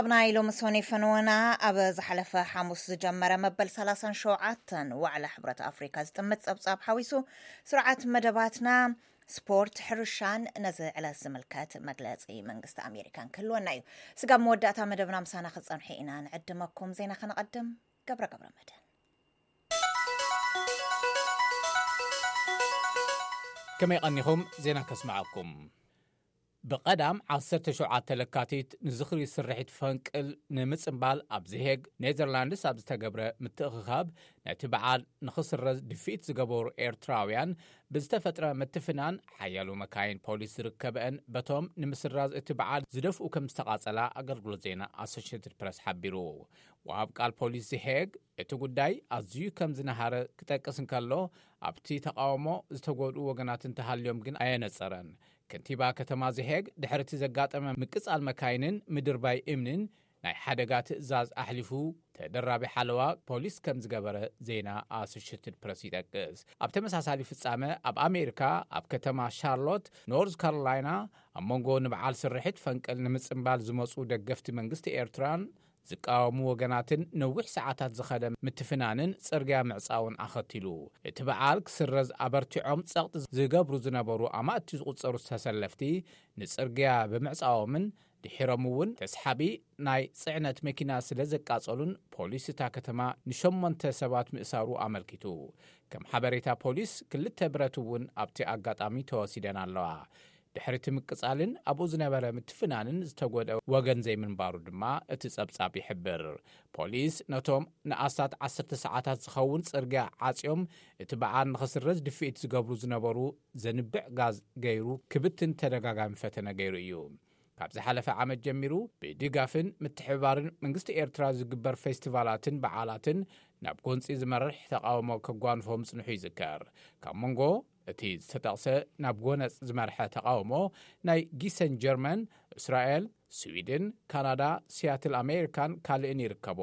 ኣብ ናይ ሎሚ ሶኒ ፈንወና ኣብ ዝሓለፈ ሓሙስ ዝጀመረ መበል 37 ዋዕላ ሕብረት ኣፍሪካ ዝጥምት ፀብፃብ ሓዊሱ ስርዓት መደባትና ስፖርት ሕርሻን ነዚ ዕለት ዝምልከት መግለፂ መንግስቲ ኣሜሪካን ክህልወና እዩ ስጋብ መወዳእታ መደብና ምሳና ክፀንሑ ኢና ንዕድመኩም ዜና ከነቐድም ገብረ ገብረ መድን ከመይ ቐኒኹም ዜና ከስምዓኩም ብቀዳም ዓሰርተ ሸውዓተ ለካቲት ንዝኽሪ ስርሒት ፈንቅል ንምጽንባል ኣብ ዘሄግ፣ ኔዘርላንድስ ኣብ ዝተገብረ ምትእኽኻብ ነቲ በዓል ንኽስረዝ ድፍኢት ዝገበሩ ኤርትራውያን ብዝተፈጥረ ምትፍናን ሓያሎ መካይን ፖሊስ ዝርከበኣን በቶም ንምስራዝ እቲ በዓል ዝደፍኡ ከምዝተቓጸላ ኣገልግሎት ዜና ኣሶሸትድ ፕረስ ሓቢሩ። ወሃብ ቃል ፖሊስ ዘሄግ እቲ ጉዳይ ኣዝዩ ከምዝነሃረ ክጠቅስ እንከሎ ኣብቲ ተቓውሞ ዝተጎድኡ ወገናት እንተሃልዮም ግን ኣየነጸረን። ከንቲባ ከተማ ዘሄግ ድሕሪ'ቲ ዘጋጠመ ምቅጻል መካይንን ምድርባይ እምኒን ናይ ሓደጋ ትእዛዝ ኣሕሊፉ ተደራቢ ሓለዋ ፖሊስ ከም ዝገበረ ዜና ኣሶሸትድ ፕረስ ይጠቅስ። ኣብ ተመሳሳሊ ፍጻመ ኣብ ኣሜሪካ ኣብ ከተማ ሻርሎት ኖርዝ ካሮላይና ኣብ መንጎ ንበዓል ስርሒት ፈንቅል ንምጽንባል ዝመጹ ደገፍቲ መንግስቲ ኤርትራን ዝቃወሙ ወገናትን ነዊሕ ሰዓታት ዝኸደ ምትፍናንን ጽርግያ ምዕጻውን ኣኸቲሉ እቲ በዓል ክስረዝ ኣበርቲዖም ጸቕጢ ዝገብሩ ዝነበሩ ኣማእቲ ዝቑጸሩ ተሰለፍቲ ንጽርግያ ብምዕጻዎምን ድሒሮም'ውን ተስሓቢ ናይ ጽዕነት መኪና ስለ ዘቃጸሉን ፖሊስ እታ ከተማ ንሸሞንተ ሰባት ምእሳሩ ኣመልኪቱ። ከም ሓበሬታ ፖሊስ ክልተ ብረት'ውን ኣብቲ ኣጋጣሚ ተወሲደን ኣለዋ። ድሕሪ እቲ ምቅጻልን ኣብኡ ዝነበረ ምትፍናንን ዝተጎድኣ ወገን ዘይምንባሩ ድማ እቲ ጸብጻብ ይሕብር። ፖሊስ ነቶም ንኣስታት ዓሰርተ ሰዓታት ዝኸውን ጽርግያ ዓጽዮም እቲ በዓል ንኽስረዝ ድፍኢት ዝገብሩ ዝነበሩ ዘንብዕ ጋዝ ገይሩ ክብትን ተደጋጋሚ ፈተነ ገይሩ እዩ። ካብ ዝሓለፈ ዓመት ጀሚሩ ብድጋፍን ምትሕብባርን መንግስቲ ኤርትራ ዝግበር ፌስቲቫላትን በዓላትን ናብ ጎንጺ ዝመርሕ ተቓውሞ ከጓንፎ ምጽንሑ ይዝከር። ካብ መንጎ እቲ ዝተጠቕሰ ናብ ጎነጽ ዝመርሐ ተቓውሞ ናይ ጊሰን ጀርመን፣ እስራኤል፣ ስዊድን፣ ካናዳ፣ ሲያትል ኣሜሪካን ካልእን ይርከቦ።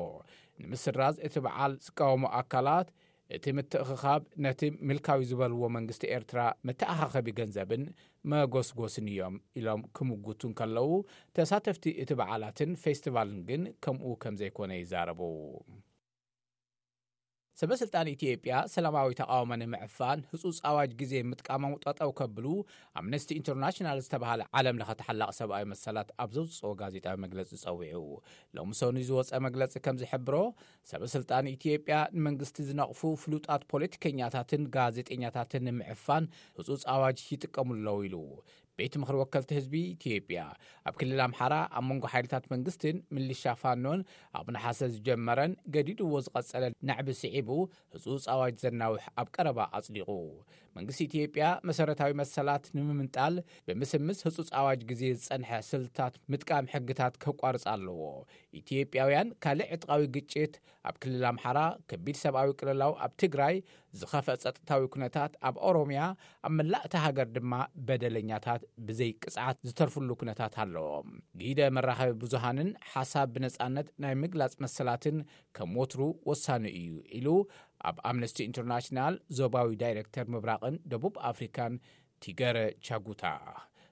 ንምስራዝ እቲ በዓል ዝቃወሙ ኣካላት እቲ ምትእኽኻብ ነቲ ምልካዊ ዝበልዎ መንግስቲ ኤርትራ መተኣኻኸቢ ገንዘብን መጎስጎስን እዮም ኢሎም ክምጉቱ እንከለዉ ተሳተፍቲ እቲ በዓላትን ፌስቲቫልን ግን ከምኡ ከምዘይኮነ ይዛረቡ። ሰበስልጣን ኢትዮጵያ ሰላማዊ ተቓውሞ ንምዕፋን ህፁፅ ኣዋጅ ግዜ ምጥቃሞም ጠጠው ከብሉ ኣምነስቲ ኢንተርናሽናል ዝተባሃለ ዓለም ለኸ ተሓላቒ ሰብኣዊ መሰላት ኣብ ዘውፅኦ ጋዜጣዊ መግለፂ ፀዊዑ። ሎሚ ሰኑይ ዝወፀ መግለፂ ከም ዝሕብሮ ሰበስልጣን ኢትዮጵያ ንመንግስቲ ዝነቕፉ ፍሉጣት ፖለቲከኛታትን ጋዜጠኛታትን ንምዕፋን ህፁፅ ኣዋጅ ይጥቀሙ ኣለዉ ኢሉ። ቤት ምኽሪ ወከልቲ ህዝቢ ኢትዮጵያ ኣብ ክልል ኣምሓራ ኣብ መንጎ ሓይልታት መንግስትን ምልሻ ፋኖን ኣብ ነሓሰ ዝጀመረን ገዲድዎ ዝቐጸለን ናዕቢ ስዒቡ ህጹጽ ኣዋጅ ዘናውሕ ኣብ ቀረባ ኣጽዲቑ። መንግስቲ ኢትዮጵያ መሰረታዊ መሰላት ንምምንጣል ብምስምስ ህጹጽ ኣዋጅ ግዜ ዝጸንሐ ስልትታት ምጥቃም ሕግታት ከቋርጽ ኣለዎ። ኢትዮጵያውያን ካልእ ዕጥቃዊ ግጭት ኣብ ክልል ኣምሓራ ከቢድ ሰብኣዊ ቅልላው፣ ኣብ ትግራይ ዝኸፍኣ ጸጥታዊ ኩነታት፣ ኣብ ኦሮምያ፣ ኣብ መላእ እታ ሃገር ድማ በደለኛታት ብዘይ ቅጽዓት ዝተርፍሉ ኩነታት ኣሎ። ግደ መራኸቢ ብዙሃንን ሓሳብ ብነጻነት ናይ ምግላጽ መሰላትን ከም ወትሩ ወሳኒ እዩ ኢሉ ኣብ ኣምነስቲ ኢንተርናሽናል ዞባዊ ዳይረክተር ምብራቕን ደቡብ ኣፍሪካን ቲገረ ቻጉታ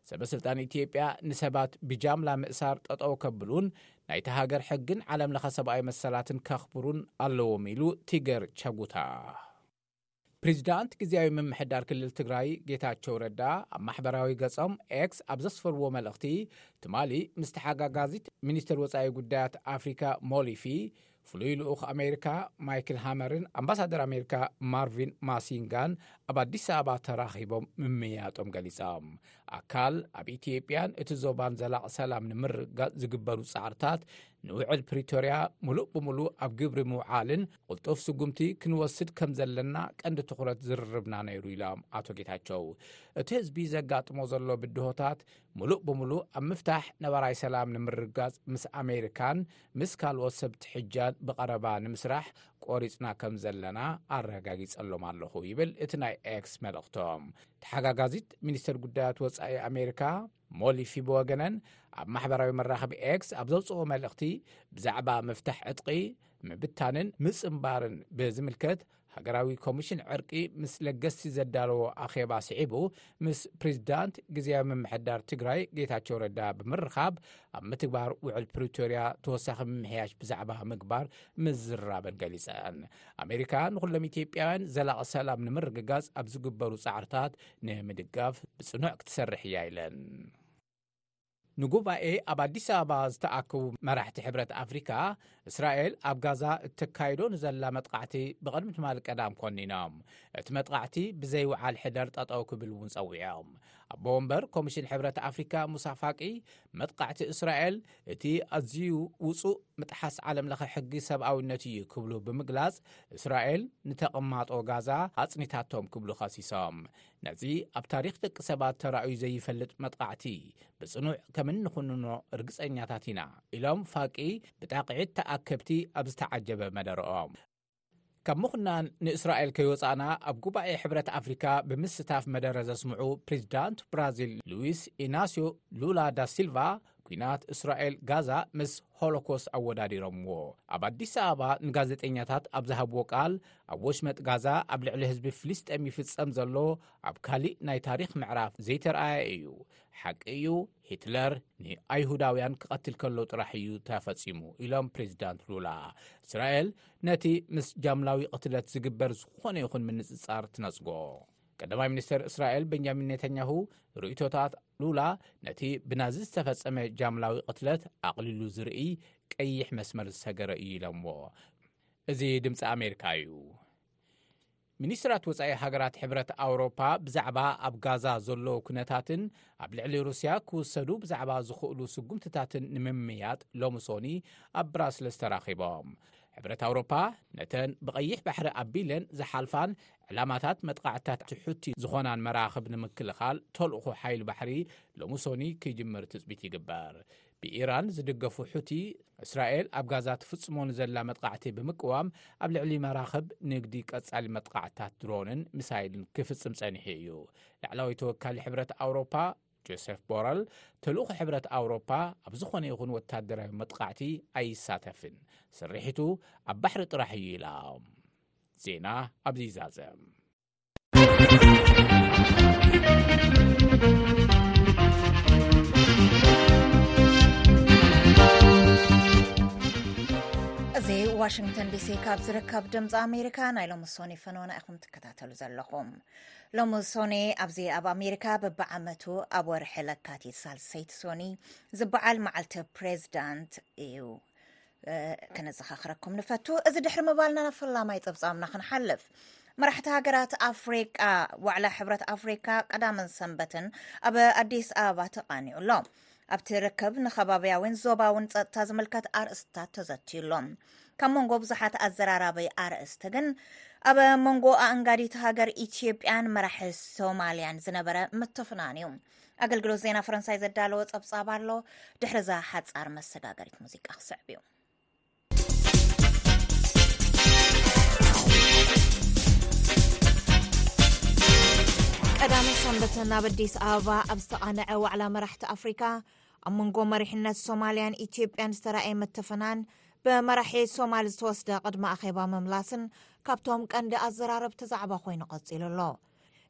ሰበ ስልጣን ኢትዮጵያ ንሰባት ብጃምላ ምእሳር ጠጠው ከብሉን ናይታ ሃገር ሕግን ዓለም ለኸ ሰብኣዊ መሰላትን ከኽብሩን ኣለዎም ኢሉ ቲገር ቻጉታ። ፕሬዚዳንት ግዜያዊ ምምሕዳር ክልል ትግራይ ጌታቸው ረዳ ኣብ ማሕበራዊ ገፆም ኤክስ ኣብ ዘስፈርዎ መልእኽቲ ትማሊ ምስ ተሓጋጋዚት ሚኒስትር ወፃኢ ጉዳያት ኣፍሪካ ሞሊፊ ፍሉይ ልኡኽ ኣሜሪካ ማይክል ሃመርን ኣምባሳደር ኣሜሪካ ማርቪን ማሲንጋን ኣብ ኣዲስ ኣበባ ተራኺቦም ምምያጦም ገሊፆም ኣካል ኣብ ኢትዮጵያን እቲ ዞባን ዘላቕ ሰላም ንምርግጋፅ ዝግበሩ ፃዕርታት ንውዕል ፕሪቶርያ ሙሉእ ብምሉእ ኣብ ግብሪ ምውዓልን ቁልጡፍ ስጉምቲ ክንወስድ ከም ዘለና ቀንዲ ትኩረት ዝርርብና ነይሩ ኢሎም ኣቶ ጌታቸው እቲ ህዝቢ ዘጋጥሞ ዘሎ ብድሆታት ምሉእ ብምሉእ ኣብ ምፍታሕ ነባራይ ሰላም ንምርግጋጽ ምስ ኣሜሪካን ምስ ካልኦት ሰብ ትሕጃን ብቐረባ ንምስራሕ ቆሪጽና ከም ዘለና ኣረጋጊጸሎም ኣለኹ ይብል እቲ ናይ ኤክስ መልእኽቶም ተሓጋጋዚት ሚኒስተር ጉዳያት ወጻኢ ኣሜሪካ ሞሊፊ ብወገነን ኣብ ማሕበራዊ መራኸቢ ኤክስ ኣብ ዘውፅኦ መልእኽቲ ብዛዕባ ምፍታሕ ዕጥቒ ምብታንን ምፅምባርን ብዝምልከት ሃገራዊ ኮሚሽን ዕርቂ ምስ ለገስቲ ዘዳለዎ ኣኼባ ስዒቡ ምስ ፕሬዚዳንት ግዜያዊ ምምሕዳር ትግራይ ጌታቸው ረዳ ብምርኻብ ኣብ ምትግባር ውዕል ፕሪቶርያ ተወሳኺ ምምሕያሽ ብዛዕባ ምግባር ምዝራበን ገሊፀን ኣሜሪካ ንኩሎም ኢትዮጵያውያን ዘላቒ ሰላም ንምርግጋፅ ኣብ ዝግበሩ ፃዕርታት ንምድጋፍ ብፅኑዕ ክትሰርሕ እያ ኢለን ንጉባኤ ኣብ ኣዲስ ኣበባ ዝተኣከቡ መራሕቲ ሕብረት ኣፍሪካ እስራኤል ኣብ ጋዛ እተካይዶ ንዘላ መጥቓዕቲ ብቕድሚ ትማሊ ቀዳም ኮኒኖም እቲ መጥቓዕቲ ብዘይውዓል ሕደር ጠጠው ክብል እውን ጸዊዖም ኣቦ ወንበር ኮሚሽን ሕብረት ኣፍሪካ ሙሳ ፋቂ መጥቃዕቲ እስራኤል እቲ ኣዝዩ ውፁእ ምጥሓስ ዓለም ለኸ ሕጊ ሰብኣዊነት እዩ ክብሉ ብምግላፅ እስራኤል ንተቐማጦ ጋዛ ኣፅኒታቶም ክብሉ ኸሲሶም ነዚ ኣብ ታሪኽ ደቂ ሰባት ተራእዩ ዘይፈልጥ መጥቓዕቲ ብጽኑዕ ከም እንኹንኖ ርግጸኛታት ኢና ኢሎም ፋቂ ብጣቕዒት ተኣከብቲ ኣብ ዝተዓጀበ መደረኦም። ካብ ምኹናን ንእስራኤል ከይወጻእና ኣብ ጉባኤ ሕብረት ኣፍሪካ ብምስታፍ መደረ ዘስምዑ ፕሬዚዳንት ብራዚል ሉዊስ ኢናስዮ ሉላ ዳሲልቫ ኲናት እስራኤል ጋዛ ምስ ሆሎኮስ ኣወዳዲሮምዎ ኣብ ኣዲስ ኣበባ ንጋዜጠኛታት ኣብ ዝሃብዎ ቃል ኣብ ወሽመጥ ጋዛ ኣብ ልዕሊ ህዝቢ ፍልስጤም ይፍጸም ዘሎ ኣብ ካሊእ ናይ ታሪኽ ምዕራፍ ዘይተረኣየ እዩ ሓቂ እዩ ሂትለር ንኣይሁዳውያን ክቐትል ከሎ ጥራሕ እዩ ተፈጺሙ ኢሎም ፕሬዚዳንት ሉላ እስራኤል ነቲ ምስ ጃምላዊ ቕትለት ዝግበር ዝኾነ ይኹን ምንጽጻር ትነጽጎ ቀዳማይ ሚኒስተር እስራኤል በንጃሚን ኔተኛሁ ርእይቶታት ሉላ ነቲ ብናዚ ዝተፈጸመ ጃምላዊ ቕትለት ኣቕሊሉ ዝርእይ ቀይሕ መስመር ዝሰገረ እዩ ኢሎምዎ እዚ ድምፂ ኣሜሪካ እዩ ሚኒስትራት ወፃኢ ሃገራት ሕብረት ኣውሮፓ ብዛዕባ ኣብ ጋዛ ዘሎ ኩነታትን ኣብ ልዕሊ ሩስያ ክውሰዱ ብዛዕባ ዝኽእሉ ስጉምትታትን ንምምያጥ ሎሚ ሶኒ ኣብ ብራስለስ ተራኺቦም ሕብረት ኣውሮፓ ነተን ብቐይሕ ባሕሪ ኣቢለን ዝሓልፋን ዕላማታት መጥቓዕትታት ሑቲ ዝኾናን መራኽብ ንምክልኻል ተልእኾ ሓይሊ ባሕሪ ሎሚ ሶኑይ ክጅምር ትፅቢት ይግበር። ብኢራን ዝድገፉ ሑቲ፣ እስራኤል ኣብ ጋዛ ትፍፅሞ ንዘላ መጥቓዕቲ ብምቅዋም ኣብ ልዕሊ መራኽብ ንግዲ ቀፃሊ መጥቓዕትታት ድሮንን ሚሳይልን ክፍፅም ፀኒሑ እዩ። ላዕላዊ ተወካሊ ሕብረት ኣውሮፓ ጆሴፍ ቦረል ተልእኾ ሕብረት ኣውሮፓ ኣብ ዝኾነ ይኹን ወታደራዊ መጥቓዕቲ ኣይሳተፍን፣ ስርሒቱ ኣብ ባሕሪ ጥራሕ እዩ ኢላ። ዜና ኣብዚ ይዛዘ እዚ ዋሽንግተን ዲሲ ካብ ዝርከብ ድምፂ ኣሜሪካ ናይ ሎም ሶኒ ፈነወና ኢኹም ትከታተሉ ዘለኹም ሎም ሶኒ ኣብዚ ኣብ ኣሜሪካ ብብዓመቱ ኣብ ወርሒ ለካቲት ሳልሰይቲ ሶኒ ዝበዓል መዓልቲ ፕሬዚዳንት እዩ ክነዘኻኽረኩም ንፈቱ እዚ ድሕሪ ምባልና ናብ ፈላማይ ፀብፃብና ክንሓልፍ መራሕቲ ሃገራት ኣፍሪቃ ዋዕላ ሕብረት ኣፍሪካ ቀዳምን ሰንበትን ኣብ ኣዲስ ኣበባ ተቃኒዑ ኣሎ ኣብቲ ርክብ ንከባብያዊን ዞባውን ፀጥታ ዝምልከት ኣርእስትታት ተዘትዩ ኣሎ ካብ መንጎ ብዙሓት ኣዘራራበይ ኣርእስቲ ግን ኣብ መንጎ ኣእንጋዲት ሃገር ኢትዮጵያን መራሒ ሶማልያን ዝነበረ ምትፍናን እዩ ኣገልግሎት ዜና ፈረንሳይ ዘዳለዎ ጸብጻብ ኣሎ ድሕሪዛ ሓጻር መሰጋገሪት ሙዚቃ ክስዕብ እዩ ቀዳሚ ሰንበት ናብ ኣዲስ ኣበባ ኣብ ዝተቓንዐ ዋዕላ መራሕቲ ኣፍሪካ ኣብ መንጎ መሪሕነት ሶማልያን ኢትዮጵያን ዝተረኣየ መተፈናን ብመራሒ ሶማል ዝተወስደ ቅድሚ ኣኼባ ምምላስን ካብቶም ቀንዲ ኣዘራረብቲ ዛዕባ ኮይኑ ቀፂሉ ኣሎ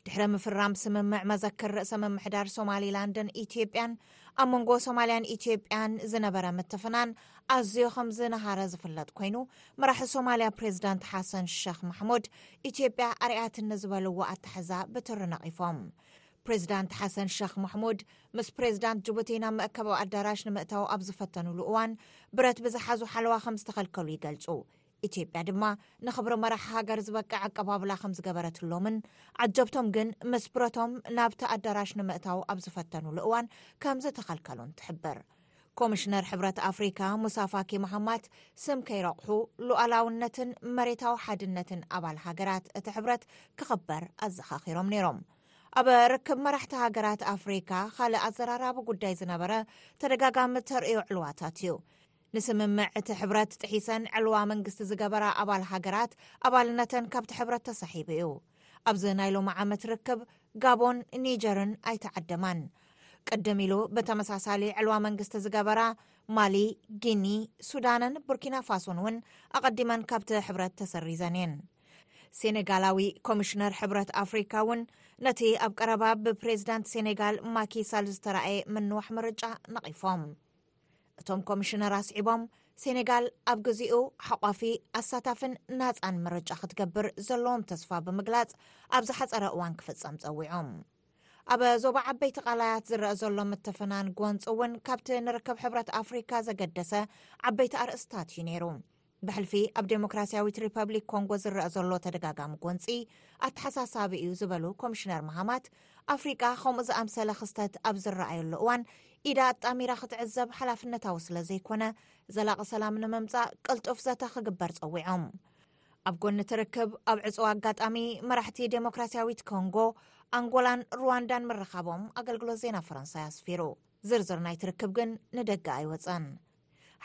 ድሕሪ ምፍራም ስምምዕ መዘክር ርእሰ ምምሕዳር ሶማሊላንድን ኢትዮጵያን ኣብ መንጎ ሶማልያን ኢትዮጵያን ዝነበረ ምትፍናን ኣዝዮ ከም ዝነሃረ ዝፍለጥ ኮይኑ መራሒ ሶማልያ ፕሬዚዳንት ሓሰን ሸክ ማሕሙድ ኢትዮጵያ ኣርያትን ንዝበልዎ ኣታሕዛ ብትሪ ነቒፎም ፕሬዚዳንት ሓሰን ሸክ ማሕሙድ ምስ ፕሬዚዳንት ጅቡቲ ናብ መእከባዊ ኣዳራሽ ንምእታው ኣብ ዝፈተኑሉ እዋን ብረት ብዝሓዙ ሓለዋ ከም ዝተኸልከሉ ይገልፁ ኢትዮጵያ ድማ ንኽብሪ መራሒ ሃገር ዝበቅዕ ኣቀባብላ ከም ዝገበረትሎምን ዓጀብቶም ግን ምስ ብረቶም ናብቲ ኣዳራሽ ንምእታው ኣብ ዝፈተኑሉ እዋን ከም ዝተኸልከሉን ትሕብር። ኮሚሽነር ሕብረት ኣፍሪካ ሙሳ ፋኪ መሃማት ስም ከይረቑሑ ሉኣላውነትን መሬታዊ ሓድነትን ኣባል ሃገራት እቲ ሕብረት ክኽበር ኣዘኻኺሮም ነይሮም። ኣብ ርክብ መራሕቲ ሃገራት ኣፍሪካ ካልእ ኣዘራራቢ ጉዳይ ዝነበረ ተደጋጋሚ ተርእዮ ዕልዋታት እዩ። ንስምምዕ እቲ ሕብረት ጥሒሰን ዕልዋ መንግስቲ ዝገበራ ኣባል ሃገራት ኣባልነተን ካብቲ ሕብረት ተሳሒቡ እዩ ኣብዚ ናይ ሎሚ ዓመት ርክብ ጋቦን ኒጀርን ኣይተዓደማን ቅድም ኢሉ ብተመሳሳሊ ዕልዋ መንግስቲ ዝገበራ ማሊ ጊኒ ሱዳንን ቡርኪና ፋሶን እውን ኣቐዲመን ካብቲ ሕብረት ተሰሪዘን እየን ሴኔጋላዊ ኮሚሽነር ሕብረት ኣፍሪካ እውን ነቲ ኣብ ቀረባ ብፕሬዚዳንት ሴኔጋል ማኪሳል ዝተረኣየ ምንዋሕ ምርጫ ነቒፎም እቶም ኮሚሽነር ኣስዒቦም ሴኔጋል ኣብ ግዚኡ ሓቋፊ ኣሳታፍን ናፃን ምርጫ ክትገብር ዘለዎም ተስፋ ብምግላፅ ኣብ ዝሓፀረ እዋን ክፍፀም ፀዊዖም ኣብ ዞባ ዓበይቲ ቃላያት ዝረአ ዘሎ ምትፍናን ጎንፂ እውን ካብቲ ንርክብ ሕብረት ኣፍሪካ ዘገደሰ ዓበይቲ ኣርእስታት እዩ ነይሩ ብሕልፊ ኣብ ዴሞክራሲያዊት ሪፐብሊክ ኮንጎ ዝረኣ ዘሎ ተደጋጋሚ ጎንፂ ኣተሓሳሳቢ እዩ ዝበሉ ኮሚሽነር መሃማት ኣፍሪቃ ከምኡ ዝኣምሰለ ክስተት ኣብ ዝረኣየሉ እዋን ኢዳ ኣጣሚራ ክትዕዘብ ሓላፍነታዊ ስለ ዘይኮነ ዘላቒ ሰላም ንምምፃእ ቅልጡፍ ዘተ ክግበር ፀዊዖም ኣብ ጎኒ ትርክብ ኣብ ዕፁ ኣጋጣሚ መራሕቲ ዴሞክራሲያዊት ኮንጎ ኣንጎላን ሩዋንዳን ምርኻቦም ኣገልግሎት ዜና ፈረንሳይ ኣስፊሩ ዝርዝር ናይ ትርክብ ግን ንደገ ኣይወፀን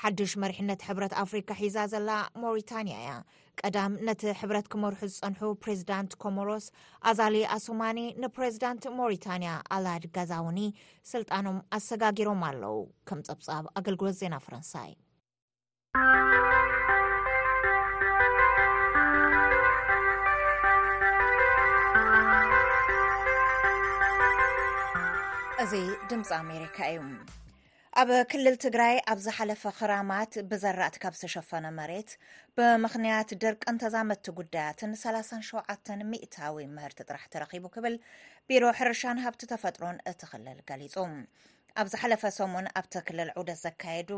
ሓዱሽ መሪሕነት ሕብረት ኣፍሪካ ሒዛ ዘላ ሞሪታንያ እያ ቀዳም ነቲ ሕብረት ክመርሑ ዝፀንሑ ፕሬዚዳንት ኮሞሮስ ኣዛሊ ኣሶማኒ ንፕሬዚዳንት ሞሪታንያ ኣላድ ጋዛውኒ ስልጣኖም ኣሰጋጊሮም ኣለው ከም ፀብፃብ ኣገልግሎት ዜና ፈረንሳይ እዚ ድምፂ ኣሜሪካ እዩ ኣብ ክልል ትግራይ ኣብ ዝሓለፈ ክራማት ብዘራእቲ ካብ ዝተሸፈነ መሬት ብምኽንያት ድርቅን ተዛመድቲ ጉዳያትን 37 ሚእታዊ ምህርቲ ጥራሕ ተረኺቡ ክብል ቢሮ ሕርሻን ሃብቲ ተፈጥሮን እቲ ክልል ገሊጹ። ኣብ ዝሓለፈ ሰሙን ኣብቲ ክልል ዑደት ዘካየዱ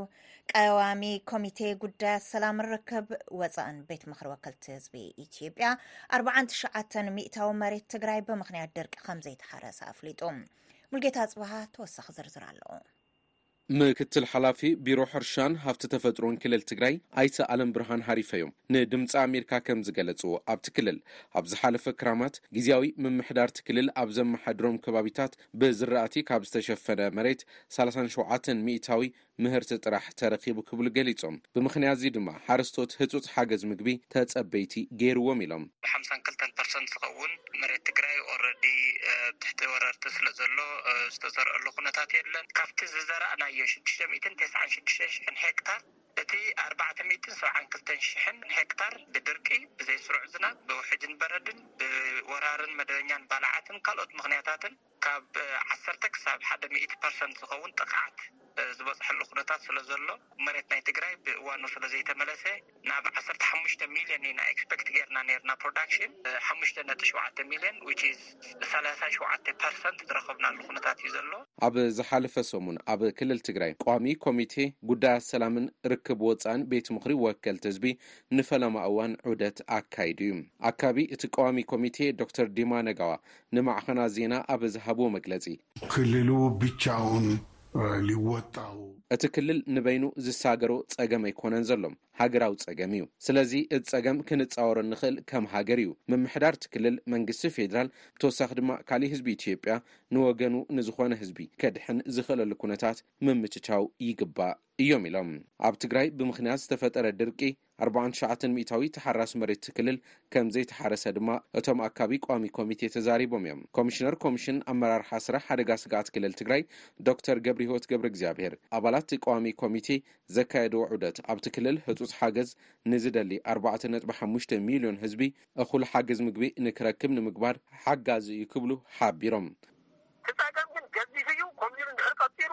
ቀዋሚ ኮሚቴ ጉዳያት ሰላም ርክብ ወፃእን ቤት ምክሪ ወከልቲ ህዝቢ ኢትዮጵያ 49 ሚእታዊ መሬት ትግራይ ብምክንያት ድርቂ ከምዘይተሓረሰ ኣፍሊጡ ሙልጌታ ኣጽብሃ ተወሳኺ ዝርዝር ኣለዎ። ምክትል ሓላፊ ቢሮ ሕርሻን ሃፍቲ ተፈጥሮን ክልል ትግራይ ኣይተ ኣለም ብርሃን ሃሪፈ እዮም ንድምፂ ኣሜሪካ ከም ዝገለፅዎ ኣብቲ ክልል ኣብ ዝሓለፈ ክራማት ግዜያዊ ምምሕዳርቲ ክልል ኣብ ዘመሓድሮም ከባቢታት ብዝራእቲ ካብ ዝተሸፈነ መሬት 37 ሚእታዊ ምህርቲ ጥራሕ ተረኺቡ ክብሉ ገሊፆም። ብምኽንያት'ዚ ድማ ሓረስቶት ህፁፅ ሓገዝ ምግቢ ተፀበይቲ ገይሩዎም ኢሎም። ሓምሳን ክልተን ፐርሰንት ዝኸውን መሬት ትግራይ ኦረዲ ኣብ ትሕቲ ወረርቲ ስለዘሎ ዝተዘርኣሉ ኩነታት የለን። ካብቲ ዝዘራእናዮ ሽዱሽተ ሚእትን ተስዓን ሽዱሽተን ሽሕን ሄክታር እቲ ኣርባዕተ ሚእትን ሰብዓን ክልተን ሽሕን ሄክታር ብድርቂ፣ ብዘይስሩዕ ዝናብ፣ ብውሕጅን በረድን፣ ብወራርን መደበኛን ባልዓትን ካልኦት ምኽንያታትን፣ ካብ ዓሰርተ ክሳብ ሓደ ሚእቲ ፐርሰንት ዝኸውን ጥቕዓት ዝበፅሐሉ ኩነታት ስለዘሎ መሬት ናይ ትግራይ ብእዋኑ ስለዘይተመለሰ ናብ ዓሰርተ ሓሙሽተ ሚልዮን ኢና ኤክስፐክት ጌርና ኔርና ፕሮዳክሽን ሓሙሽተ ነጥቢ ሸውዓተ ሚልዮን ዊች ኢዝ ሰላሳ ሸውዓተ ፐርሰንት ዝረኸብናሉ ኩነታት እዩ ዘሎ። ኣብ ዝሓለፈ ሰሙን ኣብ ክልል ትግራይ ቋሚ ኮሚቴ ጉዳያት ሰላምን ርክብ ወፃእን ቤት ምኽሪ ወከልቲ ህዝቢ ንፈለማ እዋን ዑደት ኣካይዱ እዩ። ኣካቢ እቲ ቀዋሚ ኮሚቴ ዶክተር ዲማ ነጋዋ ንማዕኸናት ዜና ኣብ ዝሃብዎ መግለፂ። ክልሉ ብቻውን ሊወጣው። እቲ ክልል ንበይኑ ዝሳገሮ ፀገም ኣይኮነን ዘሎ። ሃገራዊ ፀገም እዩ። ስለዚ እዚ ፀገም ክንፃወሮ እንኽእል ከም ሃገር እዩ። ምምሕዳር እቲ ክልል፣ መንግስቲ ፌዴራል ብተወሳኺ ድማ ካሊእ ህዝቢ ኢትዮጵያ ንወገኑ ንዝኾነ ህዝቢ ከድሕን ዝኽእለሉ ኩነታት ምምችቻው ይግባእ እዮም ኢሎም። ኣብ ትግራይ ብምኽንያት ዝተፈጠረ ድርቂ፣ ኣርባዓን ትሽዓተን ሚእታዊ ተሓራሲ መሬት እቲ ክልል ከም ዘይተሓረሰ ድማ እቶም ኣካቢ ቋሚ ኮሚቴ ተዛሪቦም እዮም። ኮሚሽነር ኮሚሽን ኣመራርሓ ስራሕ ሓደጋ ስግኣት ክልል ትግራይ ዶክተር ገብሪሂወት ገብረእግዚኣብሄር ኣባላት እቲ ቋሚ ኮሚቴ ዘካየድዎ ዑደት ኣብቲ ክልል ህፁፅ ሓገዝ ንዝደሊ ኣርባዕተ ነጥቢ ሓሙሽተ ሚልዮን ህዝቢ እኹል ሓገዝ ምግቢ ንክረክብ ንምግባር ሓጋዚ እዩ ክብሉ ሓቢሮም። እቲ ፀገም ግን ገዚፍ እዩ። ኮሚሽኑ እንድሕር ቀፂሉ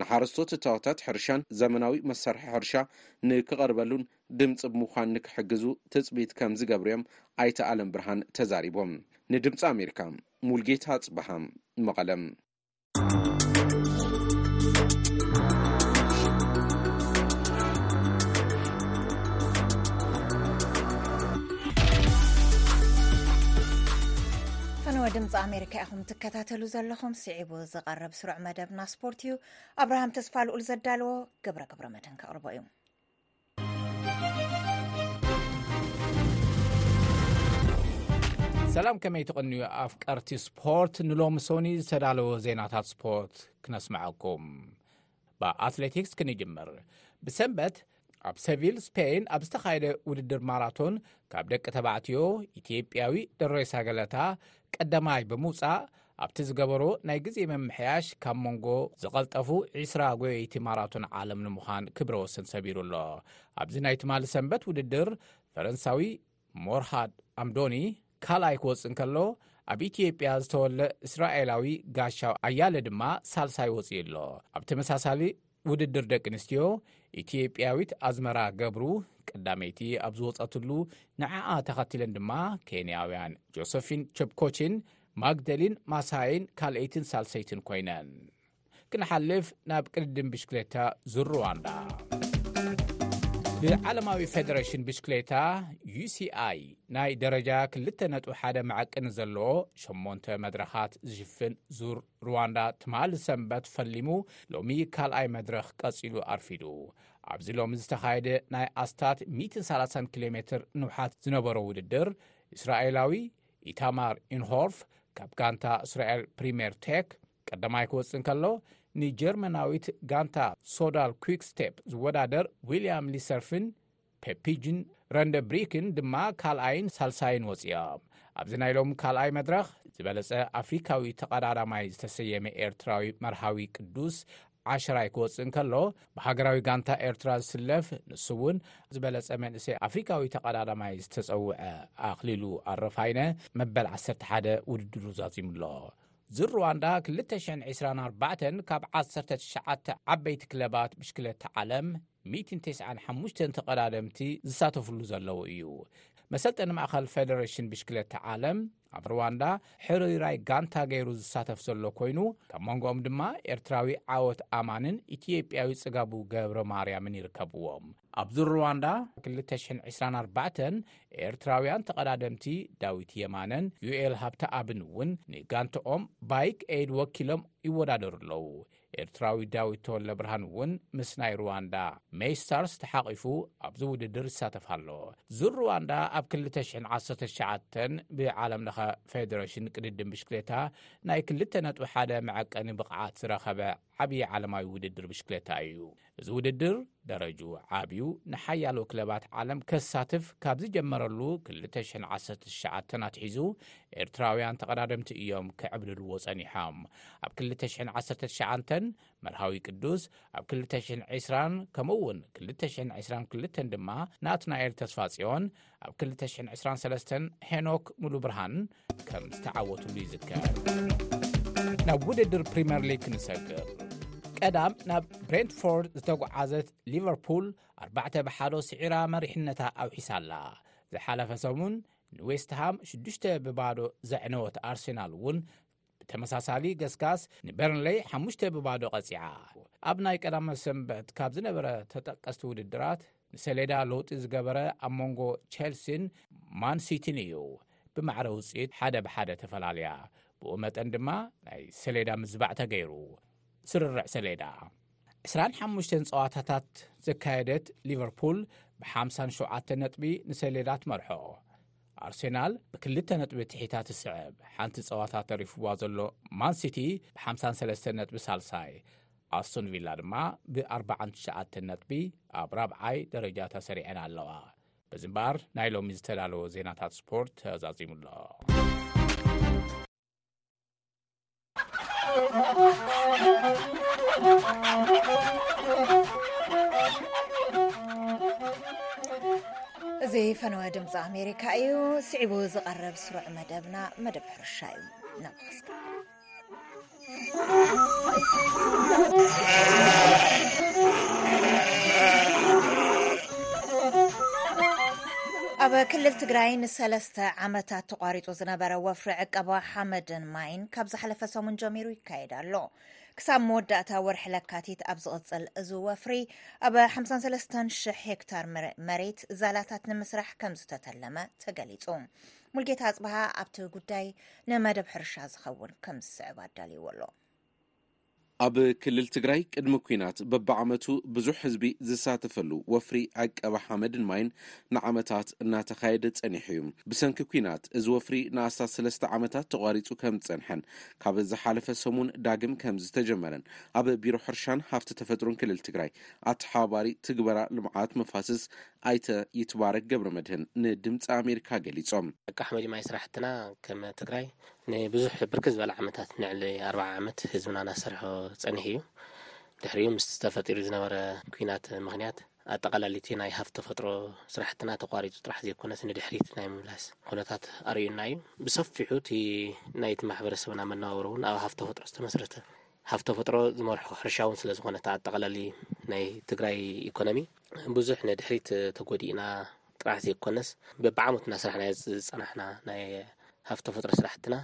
ንሓረስቶት እታወታት ሕርሻን ዘመናዊ መሳርሒ ሕርሻ ንክቐርበሉን ድምፂ ብምዃን ንክሕግዙ ትፅቢት ከምዝገብሩ እዮም ኣይተ ኣለምብርሃን ተዛሪቦም። ንድምፂ ኣሜሪካ ሙልጌታ ኣፅበሃ መቐለ። ፈነወ ድምፂ ኣሜሪካ ኢኹም ትከታተሉ ዘለኹም ስዒቡ ዝቐርብ ስሩዕ መደብና ስፖርት እዩ ኣብርሃም ተስፋ ልኡል ዘዳለዎ ገብረ ገብረ መድን ከቕርቦ እዩ ሰላም ከመይ ትቕንዩ ኣፍቀርቲ ስፖርት ንሎሚ ሶኒ ዝተዳለዎ ዜናታት ስፖርት ክነስምዐኩም ብኣትሌቲክስ ክንጅምር ብሰንበት ኣብ ሰቪል ስፐይን ኣብ ዝተኻየደ ውድድር ማራቶን ካብ ደቂ ተባዕትዮ ኢትዮጵያዊ ደሬሳ ገለታ ቀዳማይ ብምውፃእ ኣብቲ ዝገበሮ ናይ ግዜ መምሕያሽ ካብ መንጎ ዝቐልጠፉ 20 ጎየይቲ ማራቶን ዓለም ንምዃን ክብረ ወሰን ሰቢሩ ኣሎ ኣብዚ ናይ ትማሊ ሰንበት ውድድር ፈረንሳዊ ሞርሃድ ኣምዶኒ ካልኣይ ክወጽእ እንከሎ ኣብ ኢትዮጵያ ዝተወለ እስራኤላዊ ጋሻው ኣያለ ድማ ሳልሳይ ወጽኡ ኣሎ ኣብ ተመሳሳሊ ውድድር ደቂ ኣንስትዮ ኢትዮጵያዊት ኣዝመራ ገብሩ ቀዳመይቲ ኣብ ዝወፀትሉ ንዓኣ ተኸትለን ድማ ኬንያውያን ጆሰፊን ቸብኮችን ማግደሊን ማሳይን ካልኣይትን ሳልሰይትን ኮይነን ክንሓልፍ ናብ ቅድድም ብሽክሌታ ዝሩዋንዳ ብዓለማዊ ፌደሬሽን ብሽክሌታ uሲኣይ ናይ ደረጃ 2ነ1 መዐቂ ንዘለዎ 8 መድረኻት ዝሽፍን ዙር ሩዋንዳ ትማል ሰንበት ፈሊሙ ሎሚ ካልኣይ መድረኽ ቀጺሉ ኣርፊዱ ኣብዚ ሎሚ ዝተኻየደ ናይ ኣስታት 130 ኪሎ ሜትር ንውሓት ዝነበሮ ውድድር እስራኤላዊ ኢታማር ኢንሆርፍ ካብ ጋንታ እስራኤል ፕሪምየር ቴክ ቀዳማይ ክወፅእ እንከሎ ንጀርመናዊት ጋንታ ሶዳል ኩክ ስቴፕ ዝወዳደር ዊልያም ሊሰርፍን ፔፒጅን ረንደ ብሪክን ድማ ካልኣይን ሳልሳይን ወፅኦም ኣብዚ ናይ ሎም ካልኣይ መድረኽ ዝበለጸ ኣፍሪካዊ ተቐዳዳማይ ዝተሰየመ ኤርትራዊ መርሃዊ ቅዱስ ዓሽራይ ክወፅእ እንከሎ ብሃገራዊ ጋንታ ኤርትራ ዝስለፍ ንሱ እውን ዝበለጸ መንእሰይ ኣፍሪካዊ ተቐዳዳማይ ዝተፀውዐ ኣኽሊሉ ኣረፋይነ መበል 11 ውድድሩ ዛዚሙ ኣሎ ዝሩዋንዳ ክልተ ሽሕን ዕስራን ኣርባዕተን ካብ ዓሰርተ ትሽዓተ ዓበይቲ ክለባት ብሽክለታ ዓለም ሚእትን ተስዓን ሓሙሽተን ተቐዳደምቲ ዝሳተፍሉ ዘለዉ እዩ። መሰልጠኒ ማእኸል ፌደሬሽን ብሽክለታ ዓለም ኣብ ሩዋንዳ ሕርይራይ ጋንታ ገይሩ ዝሳተፍ ዘሎ ኮይኑ ካብ መንጎኦም ድማ ኤርትራዊ ዓወት ኣማንን ኢትዮጵያዊ ጽጋቡ ገብረ ማርያምን ይርከብዎም። ኣብዚ ሩዋንዳ ክልተ ሽሕን ዕስራን ኣርባዕተን ኤርትራውያን ተቐዳደምቲ ዳዊት የማነን ዩኤል ሃብተኣብን እውን ንጋንትኦም ባይክ ኤድ ወኪሎም ይወዳደሩ ኣለዉ። ኤርትራዊ ዳዊት ተወለ ብርሃን እውን ምስ ናይ ሩዋንዳ ሜይስታርስ ተሓቒፉ ኣብዚ ውድድር ይሳተፍ ኣሎ። ዙር ሩዋንዳ ኣብ 219 ብዓለም ለኸ ፌደሬሽን ቅድድም ብሽክሌታ ናይ 2.1 መዐቀኒ ብቕዓት ዝረኸበ ዓብዪ ዓለማዊ ውድድር ብሽክለታ እዩ። እዚ ውድድር ደረጅኡ ዓብዩ ንሓያሎ ክለባት ዓለም ከሳትፍ ካብ ዝጀመረሉ 2019 ኣትሒዙ ኤርትራውያን ተቐዳደምቲ እዮም ክዕብልልዎ ጸኒሖም። ኣብ 2019 መርሃዊ ቅዱስ፣ ኣብ 2020 ከምኡ እውን 2022 ድማ ናትናኤል ተስፋጽዮን ኣብ 223 ሄኖክ ሙሉ ብርሃን ከም ዝተዓወትሉ ይዝከር ናብ ውድድር ፕሪምየር ሊግ ክንሰግር ቀዳም ናብ ብሬንትፎርድ ዝተጓዓዘት ሊቨርፑል 4 ብሓዶ ስዒራ መሪሕነታ ኣውሒሳ ኣላ ዝሓለፈ ሰሙን ንዌስትሃም 6 ብባዶ ዘዕነወት ኣርሴናል እውን ብተመሳሳሊ ገስጋስ ንበርንለይ ሓሙሽተ ብባዶ ቐጺዓ ኣብ ናይ ቀዳመ ሰንበት ካብ ዝነበረ ተጠቀስቲ ውድድራት ንሰሌዳ ለውጢ ዝገበረ ኣብ መንጎ ቸልሲን ማንሲቲን እዩ ብማዕረ ውፅኢት ሓደ ብሓደ ተፈላለያ ብኡ መጠን ድማ ናይ ሰሌዳ ምዝባዕ ተገይሩ ስርርዕ ሰሌዳ 25 ፀዋታታት ዘካየደት ሊቨርፑል ብ57 ነጥቢ ንሰሌዳ ትመርሖ ኣርሴናል ብክልተ ነጥቢ ትሒታ ትስዕብ። ሓንቲ ጸዋታ ተሪፍዋ ዘሎ ማንሲቲ ብ53 ነጥቢ ሳልሳይ፣ ኣስቶን ቪላ ድማ ብ49 ነጥቢ ኣብ ራብዓይ ደረጃ ተሰሪዐን ኣለዋ። በዚ እምበኣር ናይ ሎሚ ዝተዳለወ ዜናታት ስፖርት ተዛዚሙ ኣሎ። እዚ ፈነወ ድምፂ ኣሜሪካ እዩ ስዒቡ ዝቐረብ ስሩዕ መደብና መደብ ሕርሻ እዩ ናባኸስከ ኣብ ክልል ትግራይ ንሰለስተ ዓመታት ተቋሪፁ ዝነበረ ወፍሪ ዕቀባ ሓመድን ማይን ካብ ዝሓለፈ ሰሙን ጀሚሩ ይካየድ ኣሎ ክሳብ መወዳእታ ወርሒ ለካቲት ኣብ ዝቕፅል እዚ ወፍሪ ኣብ 53 ሽሕ ሄክታር መሬት ዛላታት ንምስራሕ ከም ዝተተለመ ተገሊፁ ሙልጌታ ኣፅበሃ ኣብቲ ጉዳይ ንመደብ ሕርሻ ዝኸውን ከም ዝስዕብ ኣዳልይዎ ኣሎ ኣብ ክልል ትግራይ ቅድሚ ኲናት በብዓመቱ ብዙሕ ህዝቢ ዝሳተፈሉ ወፍሪ ዕቀባ ሓመድን ማይን ንዓመታት እናተኻየደ ፀኒሑ እዩ። ብሰንኪ ኲናት እዚ ወፍሪ ንኣስታት ሰለስተ ዓመታት ተቋሪፁ ከምዝፀንሐን ካብ ዝሓለፈ ሰሙን ዳግም ከምዝተጀመረን ኣብ ቢሮ ሕርሻን ሃፍቲ ተፈጥሮን ክልል ትግራይ ኣተሓባባሪ ትግበራ ልምዓት መፋስስ ኣይተ ይትባረክ ገብረመድህን ንድምፂ ኣሜሪካ ገሊፆም። ዕቅባ ሓመድን ማይን ስራሕትና ከም ትግራይ ንብዙሕ ብርክት ዝበለ ዓመታት ንዕሊ ኣርብዓ ዓመት ህዝብና እናሰርሖ ጸኒሑ እዩ። ድሕሪኡ ምስ ተፈጢሩ ዝነበረ ኩናት ምክንያት ኣጠቓላሊ እቲ ናይ ሃፍቲ ተፈጥሮ ስራሕትና ተቋሪፁ ጥራሕ ዘይኮነስ ንድሕሪት ናይ ምምላስ ኩነታት ኣርእዩና እዩ። ብሰፊሑ እቲ ናይቲ ማሕበረሰብና መነባብሮ እውን ኣብ ሃፍቲ ተፈጥሮ ዝተመስረተ ሃፍቲ ተፈጥሮ ዝመርሖ ሕርሻ እውን ስለ ዝኾነ እቲ ኣጠቓላሊ ናይ ትግራይ ኢኮኖሚ ብዙሕ ንድሕሪት ተጎዲእና ጥራሕ ዘይኮነስ በብዓመቱ እናሰራሕናዮ ዝፀናሕና ናይ ሃፍቲ ተፈጥሮ ስራሕትና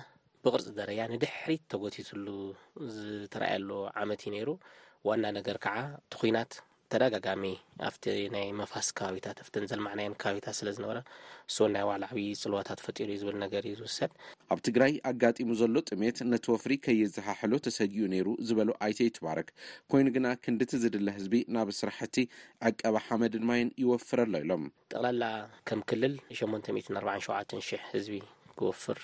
ብቕርፂ ደረጃ ንድሕሪት ተጎቲትሉ ዝተረኣየሉ ዓመት እዩ ነይሩ ዋና ነገር ከዓ እቲ ኩናት ተደጋጋሚ ኣብቲ ናይ መፋስ ከባቢታት ኣብተን ዘልማዕናየን ከባቢታት ስለ ዝነበረ እሱ ናይ ባዕሉ ዓብዪ ፅልዋታት ፈጢሩ እዩ ዝብል ነገር እዩ ዝውሰድ ኣብ ትግራይ ኣጋጢሙ ዘሎ ጥሜት ነቲ ወፍሪ ከየዘሓሕሎ ተሰጊኡ ነይሩ ዝበሉ ኣይተ ይትባረክ ኮይኑ ግና ክንድቲ ዝድለ ህዝቢ ናብ ስራሕቲ ዕቀባ ሓመድን ማይን ይወፍር ኣሎ ኢሎም። ጠቕላላ ከም ክልል ንሸሞንተ ሚእትን ኣርባዓን ሸውዓተን ሽሕ ህዝቢ ክወፍር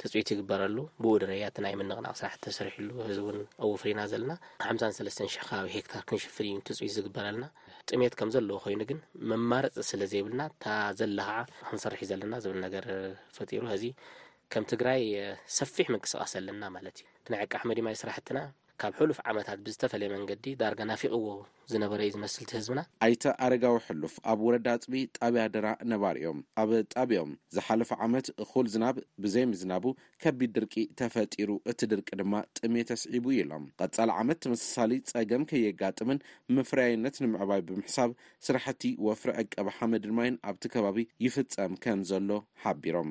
ትፅቢት ይግበረሉ። ብኡ ድረያ እቲ ናይ ምንቕናቕ ስራሕቲ ተሰሪሕሉ ህዚ እውን ኣወፍሪና ዘለና ሓምሳን ሰለስተን ሽሕ ከባቢ ሄክታር ክንሽፍን እዩ ትፅቢት ዝግበረልና። ጥሜት ከም ዘለዎ ኮይኑ ግን መማረፂ ስለ ዘይብልና እታ ዘላ ከዓ ክንሰርሕ እዩ ዘለና ዝብል ነገር ፈጢሩ ህዚ ከም ትግራይ ሰፊሕ ምንቅስቃስ ኣለና ማለት እዩ። እቲ ናይ ዕቃ ኣሕመዲማይ ስራሕትና ካብ ሕሉፍ ዓመታት ብዝተፈለየ መንገዲ ዳርጋ ናፊቕዎ ዝነበረ እዩ ዝመስል እቲ ህዝብና። ኣይተ ኣረጋዊ ሕሉፍ ኣብ ወረዳ ኣፅቢ ጣብያ ደራ ነባሪ እዮም። ኣብ ጣብይኦም ዝሓለፈ ዓመት እኹል ዝናብ ብዘይምዝናቡ ከቢድ ድርቂ ተፈጢሩ እቲ ድርቂ ድማ ጥምየት ኣስዒቡ እዩ ኢሎም። ቐፃሊ ዓመት ተመሳሳሊ ፀገም ከየጋጥምን መፍረያይነት ንምዕባይ ብምሕሳብ ስራሕቲ ወፍሪ ዕቀባ ሓመድን ማይን ኣብቲ ከባቢ ይፍፀም ከምዘሎ ሓቢሮም።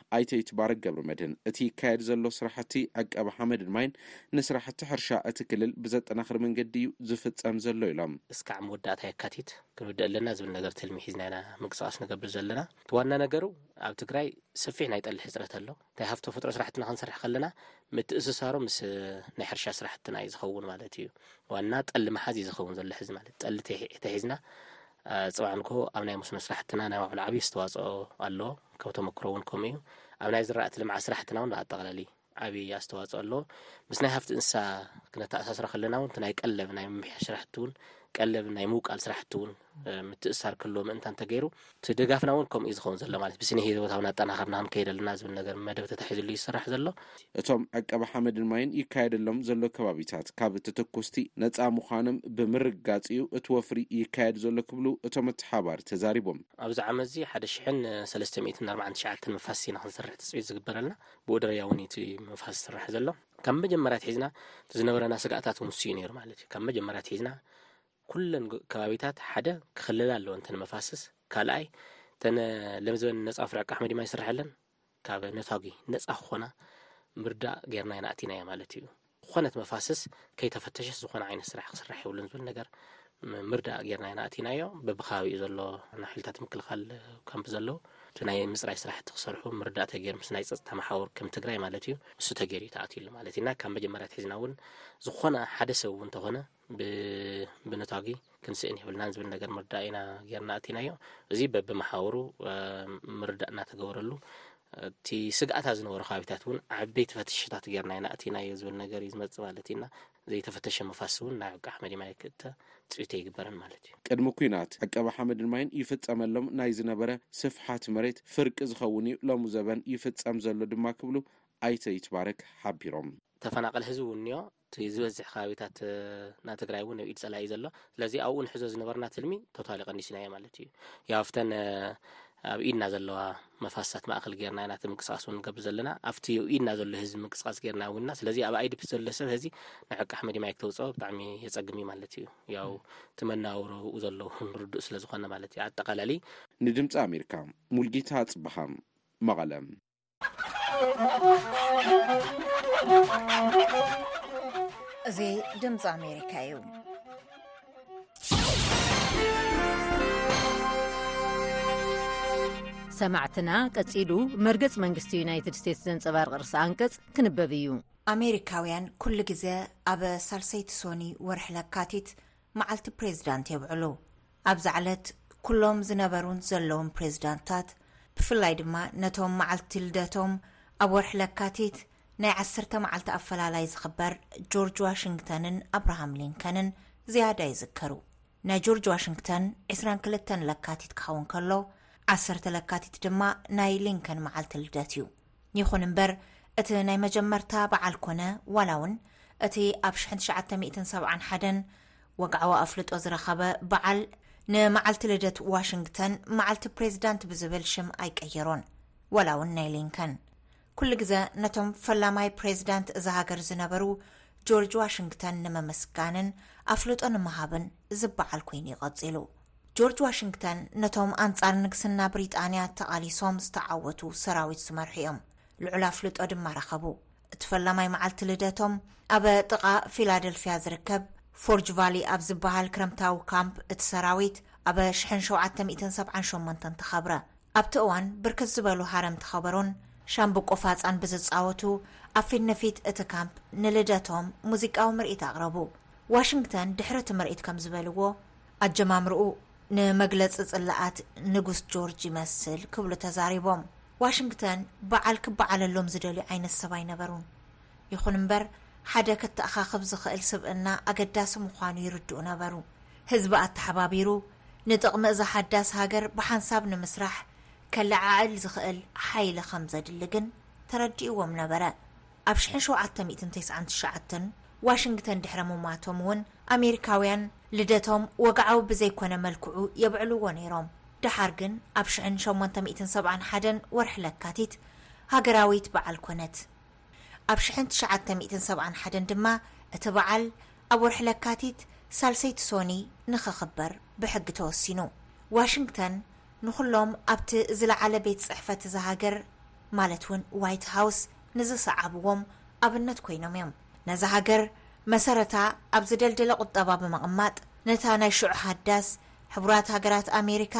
ኣይተ ይትባረክ ገብረመድህን፣ እቲ ይካየድ ዘሎ ስራሕቲ ዕቀባ ሓመድን ማይን ንስራሕቲ ሕርሻ እቲ ክልል ብዘጠናኽር መንገዲ ኢዩ ዝፍፀም ዘሎ ኢሎም። እስካዕ መወዳእታ የካቲት ክንውድእ ኣለና ዝብል ነገር ትልሚ ሒዝና ኢና ምንቅስቃስ ንገብር ዘለና። እቲ ዋና ነገሩ ኣብ ትግራይ ሰፊሕ ናይ ጠሊ ሕፅረት ኣሎ። እንታይ ሃፍቲ ተፈጥሮ ስራሕትና ክንሰርሕ ከለና ምትእስሳሩ ምስ ናይ ሕርሻ ስራሕትና እዩ ዝኸውን ማለት እዩ። ዋና ጠሊ ምሓዝ እዩ ዝኸውን ዘሎ ሕዚ ማለት ጠሊ ተሒዝና ጽባሕ ንግሆ ኣብ ናይ መስኖ ስራሕትና ናይ ባዕሉ ዓብዪ ኣስተዋፅኦ ኣሎ ካብ ተመክሮ እውን ከምኡ እዩ ኣብ ናይ ዝራእቲ ልምዓት ስራሕትና እውን ብኣጠቃላሊ ዓብዪ ኣስተዋፅኦ ኣሎ ምስ ናይ ሃፍቲ እንስሳ ክነተኣሳስሮ ከለና እውን እቲ ናይ ቀለብ ናይ ምምሕያሽ ስራሕቲ እውን ቀለብ ናይ ምውቃል ስራሕቲ እውን ምትእሳር ክህልዎ ምእንታ እንተገይሩ እቲ ድጋፍና እውን ከምኡ እዩ ዝኸውን ዘሎ ማለት ብስነ ህይወታውን ኣጠናኸርና ክንከይድ ኣለና ዝብል ነገር መደብ ተታሒዝሉ ይስራሕ ዘሎ እቲ እቶም ዕቀባ ሓመድን ማይን ይካየደሎም ዘሎ ከባቢታት ካብ ተተኮስቲ ነፃ ምዃኖም ብምርግጋፅ እዩ እቲ ወፍሪ ይካየድ ዘሎ ክብሉ እቶም ኣተሓባባሪ ተዛሪቦም። ኣብዚ ዓመት እዚ ሓደ ሽሕን ሰለስተ ሚእትን ኣርብዓን ትሽዓተን መፋስስ ኢና ክንሰርሕ ትፅቢት ዝግበረልና። ብኡደረጃ እውን እዩ እቲ መፋስስ ዝስራሕ ዘሎ። ካብ መጀመርያ ኣትሒዝና እቲ ዝነበረና ስግኣታት እውን እሱ እዩ ነይሩ ማለት እዩ። ካብ መጀመርያ ኣትሒዝና ኩለን ከባቢታት ሓደ ክኽልላ ኣለወን እተን መፋስስ፣ ካልኣይ እተን ለምዘበን ነፃ ወፍሪ ዕቃ ሓመድ ማይ ይስረሐለን፣ ካብ ነፋጒ ነጻ ክኾና ምርዳእ ጌርና ኢና ኣእቲናዮ ማለት እዩ። ዝኾነት መፋስስ ከይተፈተሸት ዝኾነ ዓይነት ስራሕ ክስራሕ የብሉን ዝብል ነገር ምርዳእ ጌርና ኢና ኣእቲናዮ። በብከባቢኡ ዘሎ ንሓይልታት ምክልኻል ካምፕ ዘለዉ እቲ ናይ ምጽራይ ስራሕቲ ክሰርሑ ምርዳእ ተገይሩ ምስ ናይ ጸጥታ መሓውር ከም ትግራይ ማለት እዩ ንሱ ተገይሩ እዩ ተኣትዩሉ ማለት እዩ እና ካብ መጀመርያ ኣትሒዝና እውን ዝኾነ ሓደ ሰብ እውን ተኾነ ብብንታጊ ክንስእን የብልናን ዝብል ነገር ምርዳእ ኢና ጌርና እቲናዮ እዚ በብመሓውሩ ምርዳእ እናተገበረሉ እቲ ስግኣታ ዝነበሩ ከባቢታት እውን ዓበይቲ ፈተሽታት ጌርና ኢና እቲናዮ ዝብል ነገር እዩ ዝመፅእ ማለት እዩና ዘይተፈተሸ መፋስ እውን ናብ ዕቃ ሓመድ ማይ ክእተ ፅቢት ኣይግበርን ማለት እዩ ቅድሚ ኩናት ዕቀባ ሓመድን ማይን ይፍፀመሎም ናይ ዝነበረ ስፍሓት መሬት ፍርቂ ዝኸውን እዩ ሎሚ ዘበን ይፍፀም ዘሎ ድማ ክብሉ ኣይተ ይትባረክ ሓቢሮም ተፈናቀል ህዝቢ እውን እኒኦ እቲ ዝበዝሕ ከባቢታት ና ትግራይ እውን ኣብ ኢድ ፀላኢ ዘሎ ስለዚ ኣብኡ ንሕዞ ዝነበርና ትልሚ ቶታሊ ቀኒስናዮ ማለት እዩ ያው ኣብተን ኣብ ኢድና ዘለዋ መፋስሳት ማእኸል ጌርና ኢና እቲ ምንቅስቃስ እውን ንገብር ዘለና ኣብቲ ኣብ ኢድና ዘሎ ህዝቢ ምንቅስቃስ ጌርና እውንና ስለዚ ኣብ ኣይድፕ ዘሎ ሰብ ህዚ ንዕቂ ኣሕመድ ማይ ክተውፅኦ ብጣዕሚ የፀግም እዩ ማለት እዩ ያው እቲ መናውሮ ብኡ ዘለዉ ንርዱእ ስለ ዝኾነ ማለት እዩ ኣጠቃላሊ ንድምፂ ኣሜሪካ ሙልጌታ ኣፅበሃ መቐለም እዚ ድምፂ ኣሜሪካ እዩ ሰማዕትና ቀፂሉ መርገፂ መንግስቲ ዩናይትድ ስቴትስ ዘንፀባርቂ ርስ ኣንቅፅ ክንበብ እዩ ኣሜሪካውያን ኩሉ ግዜ ኣብ ሳልሰይቲ ሶኒ ወርሒ ለካቲት መዓልቲ ፕሬዚዳንት የብዕሉ። ኣብዛ ዕለት ኩሎም ዝነበሩን ዘለዉን ፕሬዚዳንትታት ብፍላይ ድማ ነቶም መዓልቲ ልደቶም ኣብ ወርሒ ለካቲት ናይ ዓሰርተ መዓልቲ ኣፈላላይ ዝኽበር ጆርጅ ዋሽንግተንን ኣብርሃም ሊንከንን ዝያዳ ይዝከሩ። ናይ ጆርጅ ዋሽንግተን ዕስራን ክልተን ለካቲት ክኸውን ከሎ ዓሰርተ ለካቲት ድማ ናይ ሊንከን መዓልቲ ልደት እዩ። ይኹን እምበር እቲ ናይ መጀመርታ በዓል ኮነ ዋላ እውን እቲ ኣብ ሽሕን ትሽዓተ ሚእትን ሰብዓን ሓደን ወግዓዊ ኣፍልጦ ዝረኸበ በዓል ንመዓልቲ ልደት ዋሽንግተን መዓልቲ ፕሬዚዳንት ብዝብል ሽም ኣይቀየሮን ዋላ እውን ናይ ሊንከን ኩሉ ግዘ ነቶም ፈላማይ ፕሬዚዳንት እዛ ሃገር ዝነበሩ ጆርጅ ዋሽንግተን ንምምስጋንን ኣፍልጦ ንምሃብን ዝበዓል ኮይኑ ይቐፂሉ ጆርጅ ዋሽንግተን ነቶም ኣንጻር ንግስና ብሪጣንያ ተቓሊሶም ዝተዓወቱ ሰራዊት ዝመርሑ እዮም። ልዑል ኣፍልጦ ድማ ረኸቡ። እቲ ፈላማይ መዓልቲ ልደቶም ኣብ ጥቓ ፊላደልፍያ ዝርከብ ፎርጅ ቫሊ ኣብ ዝበሃል ክረምታዊ ካምፕ እቲ ሰራዊት ኣብ ሽሕን ሸውዓተ ሚእትን ሰብዓን ሸሞንተን ተኸብረ። ኣብቲ እዋን ብርክት ዝበሉ ሃረምቲ ከበሮን ሻምብቆ ፋጻን ብዝጻወቱ ኣብ ፊት ንፊት እቲ ካምፕ ንልደቶም ሙዚቃዊ ምርኢት ኣቕረቡ። ዋሽንግተን ድሕሪ እቲ ምርኢት ከም ዝበልዎ፣ ኣጀማምርኡ ንመግለጺ ጽላኣት ንጉስ ጆርጅ ይመስል ክብሉ ተዛሪቦም። ዋሽንግተን በዓል ክበዓለሎም ዝደልዩ ዓይነት ሰብ ኣይነበሩን። ይኹን እምበር ሓደ ከተኣኻኽብ ዝኽእል ስብእና ኣገዳሲ ምዃኑ ይርድኡ ነበሩ። ህዝቢ ኣተሓባቢሩ ንጥቕሚ እዛ ሓዳስ ሃገር ብሓንሳብ ንምስራሕ ከለዓዕል ዝኽእል ሓይሊ ከምዘድሊ ግን ተረዲእዎም ነበረ። ኣብ ሽሕን ሸውዓተ ሚእትን ተስዓን ትሽዓተን ዋሽንግተን ድሕረ ሙማቶም እውን ኣሜሪካውያን ልደቶም ወግዓዊ ብዘይኮነ መልክዑ የብዕልዎ ነይሮም። ደሓር ግን ኣብ ሽሕን ሸሞንተ ሚእትን ሰብዓን ሓደን ወርሒ ለካቲት ሃገራዊት በዓል ኮነት። ኣብ ሽሕን ትሽዓተ ሚእትን ሰብዓን ሓደን ድማ እቲ በዓል ኣብ ወርሒ ለካቲት ሳልሰይቲ ሶኒ ንኸኽበር ብሕጊ ተወሲኑ። ዋሽንግተን ንኹሎም ኣብቲ ዝለዓለ ቤት ጽሕፈት እዛ ሃገር ማለት እውን ዋይት ሃውስ ንዝሰዓብዎም ኣብነት ኮይኖም እዮም። ነዛ ሃገር መሰረታ ኣብ ዝደልደለ ቁጠባ ብምቕማጥ ነታ ናይ ሽዑ ሃዳስ ሕቡራት ሃገራት ኣሜሪካ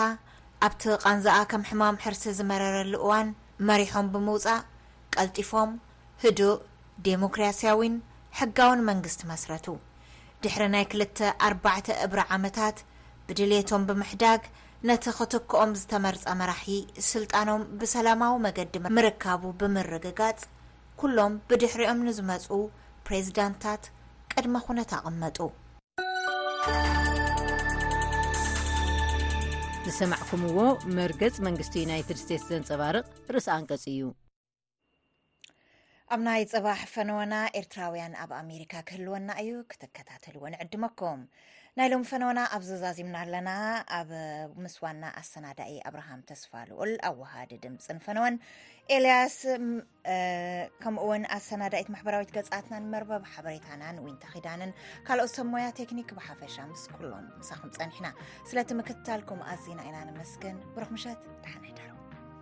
ኣብቲ ቓንዛኣ ከም ሕማም ሕርሲ ዝመረረሉ እዋን መሪሖም ብምውጻእ ቀልጢፎም ህዱእ፣ ዴሞክርያስያዊን ሕጋውን መንግስቲ መስረቱ። ድሕሪ ናይ ክልተ ኣርባዕተ እብረ ዓመታት ብድልየቶም ብምሕዳግ ነቲ ክትክኦም ዝተመርጸ መራሒ ስልጣኖም ብሰላማዊ መገዲ ምርካቡ ብምርግጋጽ፣ ኩሎም ብድሕሪኦም ንዝመጹ ፕሬዚዳንትታት ቅድመ ኩነት ኣቐመጡ። ዝሰማዕኩምዎ መርገጽ መንግስቲ ዩናይትድ ስቴትስ ዘንጸባርቕ ርእሰ ኣንቀጽ እዩ። ኣብ ናይ ጽባሕ ፈነወና ኤርትራውያን ኣብ ኣሜሪካ ክህልወና እዩ ክትከታተልዎ ንዕድመኩም ናይ ሎም ፈነወና ኣብዚ ዛዚምና ኣለና ኣብ ምስ ዋና ኣሰናዳኢ ኣብርሃም ተስፋ ልኡል ኣወሃዲ ድምፅን ፈነወን ኤልያስ ከምኡ ውን ኣሰናዳኢት ማሕበራዊት ገፃትናን መርበብ ሓበሬታናን ዊንታ ኺዳንን ካልኦት ሰብ ሞያ ቴክኒክ ብሓፈሻ ምስ ኩሎም ምሳኹም ፀኒሕና ስለቲ ምክትታልኩም ኣዚና ኢና ንምስግን ብሩክ ምሸት ደሓናይዳሩ